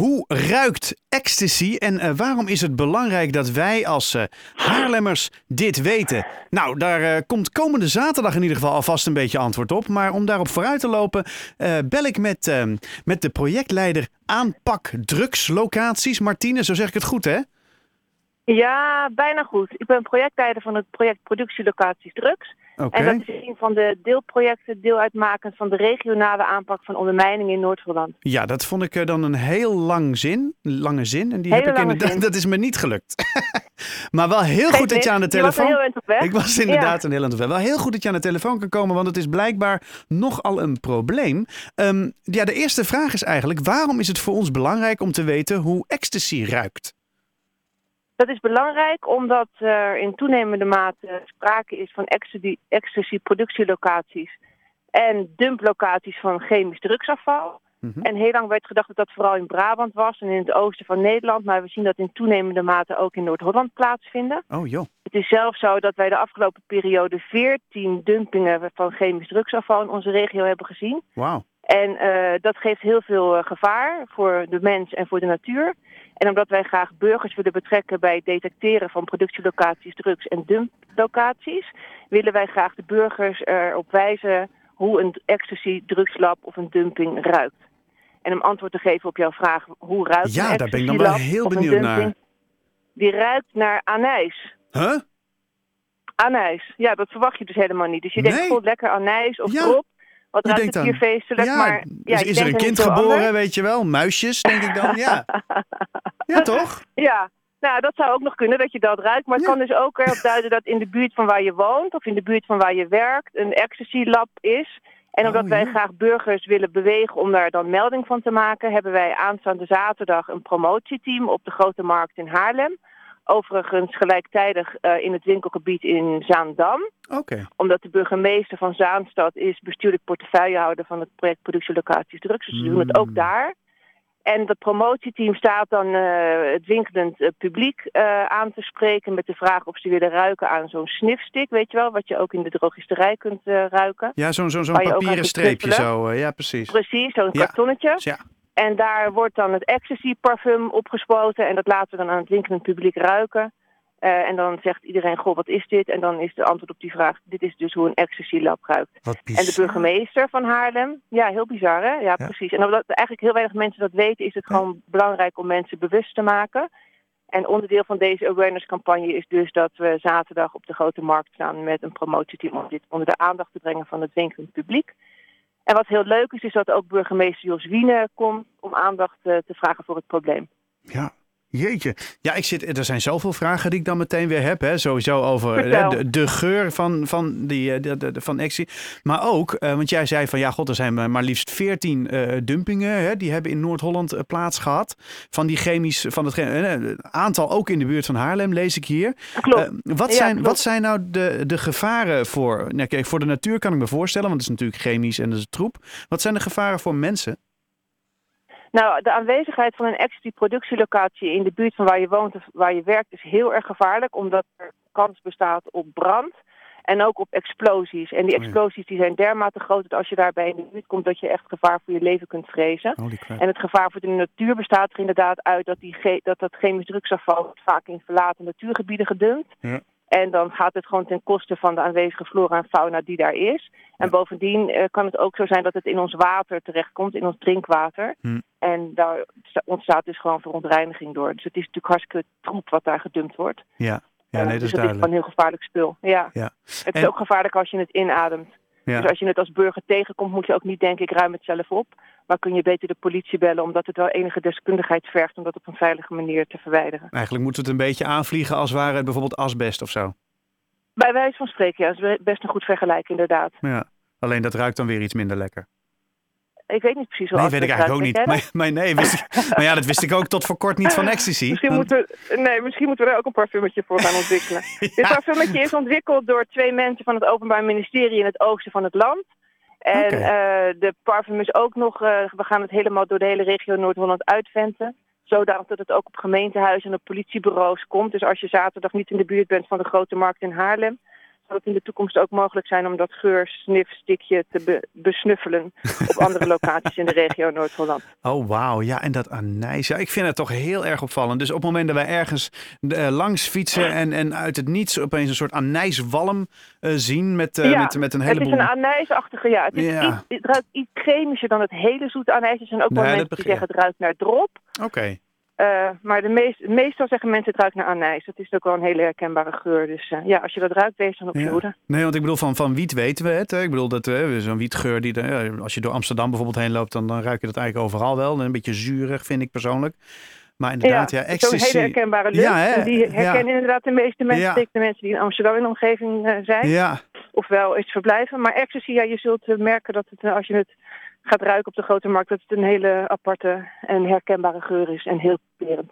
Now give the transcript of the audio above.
Hoe ruikt ecstasy en eh, waarom is het belangrijk dat wij als uh, Haarlemmers dit weten? Nou, daar uh, komt komende zaterdag in ieder geval alvast een beetje antwoord op. Maar om daarop vooruit te lopen, bel ik met, met de projectleider aanpak drugslocaties. Martine, zo zeg ik het goed hè? Ja, bijna goed. Ik ben projectleider van het project Productielocaties Drugs. En dat is een van de deelprojecten, deel uitmakend van de regionale aanpak van ondermijning in Noord-Holland. Ja, dat vond ik dan een heel lang zin, lange zin. En die heb ik inderdaad, dat is me niet gelukt. maar wel heel goed dat je aan de telefoon. Was heel weg. Ik was inderdaad een heel eind weg. Wel heel goed dat je aan de telefoon kan komen, want het is blijkbaar nogal een probleem. Um, ja, de eerste vraag is eigenlijk: waarom is het voor ons belangrijk om te weten hoe ecstasy ruikt? Dat is belangrijk omdat er in toenemende mate sprake is van ecstasy-productielocaties en dumplocaties van chemisch drugsafval. Mhm. En heel lang werd gedacht dat dat vooral in Brabant was en in het oosten van Nederland. Maar we zien dat in toenemende mate ook in Noord-Holland plaatsvinden. Oh joh. Het is zelfs zo dat wij de afgelopen periode 14 dumpingen van chemisch drugsafval in onze regio hebben gezien. Wauw. En uh, dat geeft heel veel uh, gevaar voor de mens en voor de natuur. En omdat wij graag burgers willen betrekken bij het detecteren van productielocaties, drugs en dumplocaties, willen wij graag de burgers erop wijzen hoe een ecstasy, drugslab of een dumping ruikt. En om antwoord te geven op jouw vraag, hoe ruikt ja, een daar ben ik dan wel heel benieuwd naar. Die ruikt naar anijs. Huh? Anijs. Ja, dat verwacht je dus helemaal niet. Dus je denkt, god, lekker anijs of ja. drop. Wat je ruikt het hier feestelijk, ja, maar... Ja, is er een kind geboren, weet je wel? Muisjes, denk ik dan, ja. ja, toch? Ja, nou, dat zou ook nog kunnen dat je dat ruikt. Maar het kan dus ook erop duiden dat in de buurt van waar je woont... of in de buurt van waar je werkt een ecstasy-lab is... En omdat oh, wij graag burgers willen bewegen om daar dan melding van te maken, hebben wij aanstaande zaterdag een promotieteam op de Grote Markt in Haarlem. Overigens gelijktijdig uh, in het winkelgebied in Zaandam. Okay. Omdat de burgemeester van Zaanstad is bestuurlijk portefeuillehouder van het project Productielocaties Drugs. Dus ze doen het ook hmm. daar. En dat promotieteam staat dan uh, het winkelend uh, publiek uh, aan te spreken met de vraag of ze willen ruiken aan zo'n snifstick, weet je wel, wat je ook in de drogisterij kunt ruiken. Ja, zo'n zo'n zo'n papieren streepje zo, ja precies. Precies, zo'n ja. kartonnetje. Ja. En daar wordt dan het ecstasy parfum opgespoten en dat laten we dan aan het winkelend publiek ruiken. Uh, en dan zegt iedereen, goh, wat is dit? En dan is de antwoord op die vraag, dit is dus hoe een ecstasy lab ruikt. En de burgemeester van Haarlem, ja, heel bizar hè? Ja, precies. En omdat eigenlijk heel weinig mensen dat weten, is het gewoon belangrijk om mensen bewust te maken. En onderdeel van deze awareness campagne is dus dat we zaterdag op de Grote Markt staan met een promotieteam om dit onder de aandacht te brengen van het winkelend publiek. En wat heel leuk is, is dat ook burgemeester Jos Wiene komt om aandacht eh, te vragen voor het probleem. Ja, Jeetje. Ja, ik zit, er zijn zoveel vragen die ik dan meteen weer heb. Hè. Sowieso over hè, de, de, geur van, van, die, eh, de, de, van Exie. Maar ook, uh, want jij zei van ja, god, er zijn maar liefst 14 uh, dumpingen. Hè, die hebben in Noord-Holland uh, plaats gehad. Van die chemisch, van het aantal ook in de buurt van Haarlem, lees ik hier. Klopt. wat, zijn, klopt. wat zijn nou de, de gevaren voor? Nou, kijk, voor de natuur kan ik me voorstellen, want het is natuurlijk chemisch en dat is troep. Wat zijn de gevaren voor mensen? Nou, de aanwezigheid van een extra productielocatie in de buurt van waar je woont of waar je werkt is heel erg gevaarlijk, omdat er kans bestaat op brand en ook op explosies. En die oh explosies die zijn dermate groot dat als je daarbij in de buurt komt, dat je echt gevaar voor je leven kunt vrezen. En het gevaar voor de natuur bestaat er inderdaad uit dat, die dat dat chemisch drugsafval vaak in verlaten natuurgebieden gedumpt. Ja. En dan gaat het gewoon ten koste van de aanwezige flora en fauna die daar is. En bovendien uh, kan het ook zo zijn dat het in ons water terechtkomt, in ons drinkwater. Hm. En daar ontstaat dus gewoon verontreiniging door. Dus het is natuurlijk hartstikke troep wat daar gedumpt wordt. Ja, ja nee, uh, dat dus is duidelijk. het is gewoon heel gevaarlijk spul. Ja. ja. Het is ook gevaarlijk als je het inademt. Ja. Dus als je het als burger tegenkomt, moet je ook niet denken, ik ruim het zelf op. Maar kun je beter de politie bellen, omdat het wel enige deskundigheid vergt om dat op een veilige manier te verwijderen. Eigenlijk moeten we het een beetje aanvliegen als ware het bijvoorbeeld asbest of zo. Bij wijze van spreken, ja. Dat is best een goed vergelijking, inderdaad. Ja, alleen dat ruikt dan weer iets minder lekker. Ik weet niet precies hoe Nee, weet ik eigenlijk ook niet. Maar, maar, nee, wist ik, maar ja, dat wist ik ook tot voor kort niet van ecstasy. Misschien, moeten, nee, misschien moeten we er ook een parfumetje voor gaan ontwikkelen. Dit parfumetje is ontwikkeld door twee mensen van het Openbaar Ministerie in het oosten van het land. En okay. uh, de parfum is ook nog, uh, we gaan het helemaal door de hele regio Noord-Holland uitventen. Zodanig dat het ook op gemeentehuizen en op politiebureaus komt. Dus als je zaterdag niet in de buurt bent van de Grote Markt in Haarlem, zal het in de toekomst ook mogelijk zijn om dat geursnifstikje te besnuffelen op andere locaties in de regio Noord-Holland. Oh, wauw. Ja, en dat anijs. Ja, ik vind het toch heel erg opvallend. Dus op het moment dat wij ergens uh, langs fietsen en, en uit het niets opeens een soort anijswalm uh, zien met, uh, ja, met, met een heleboel... het is een anijsachtige, ja. Het, is ja. Iets, het ruikt iets chemischer dan het hele zoete anijs. Er zijn ook wel Nee, mensen dat die zeggen het ruikt naar drop. Oké. Uh, maar de meest, meestal zeggen mensen het ruikt naar anijs. Dat is ook wel een hele herkenbare geur. Dus uh, ja, als je dat ruikt, wees dan op je Ja. hoede. Nee, want ik bedoel, van, van wiet weten we het. Hè? Ik bedoel, dat uh, zo'n wietgeur, die, ja, als je door Amsterdam bijvoorbeeld heen loopt, dan, dan ruik je dat eigenlijk overal wel. Een beetje zuurig, vind ik persoonlijk. Maar inderdaad, ja, Zo'n ecstasy. hele herkenbare lucht. Ja, hè? Die herkennen inderdaad de meeste mensen. Ja. De mensen die in Amsterdam in de omgeving zijn. Ja, Ofwel eens verblijven. Maar ecstasy, ja, je zult merken dat het, als je het gaat ruiken op de grote markt, dat het een hele aparte en herkenbare geur is. En heel perend.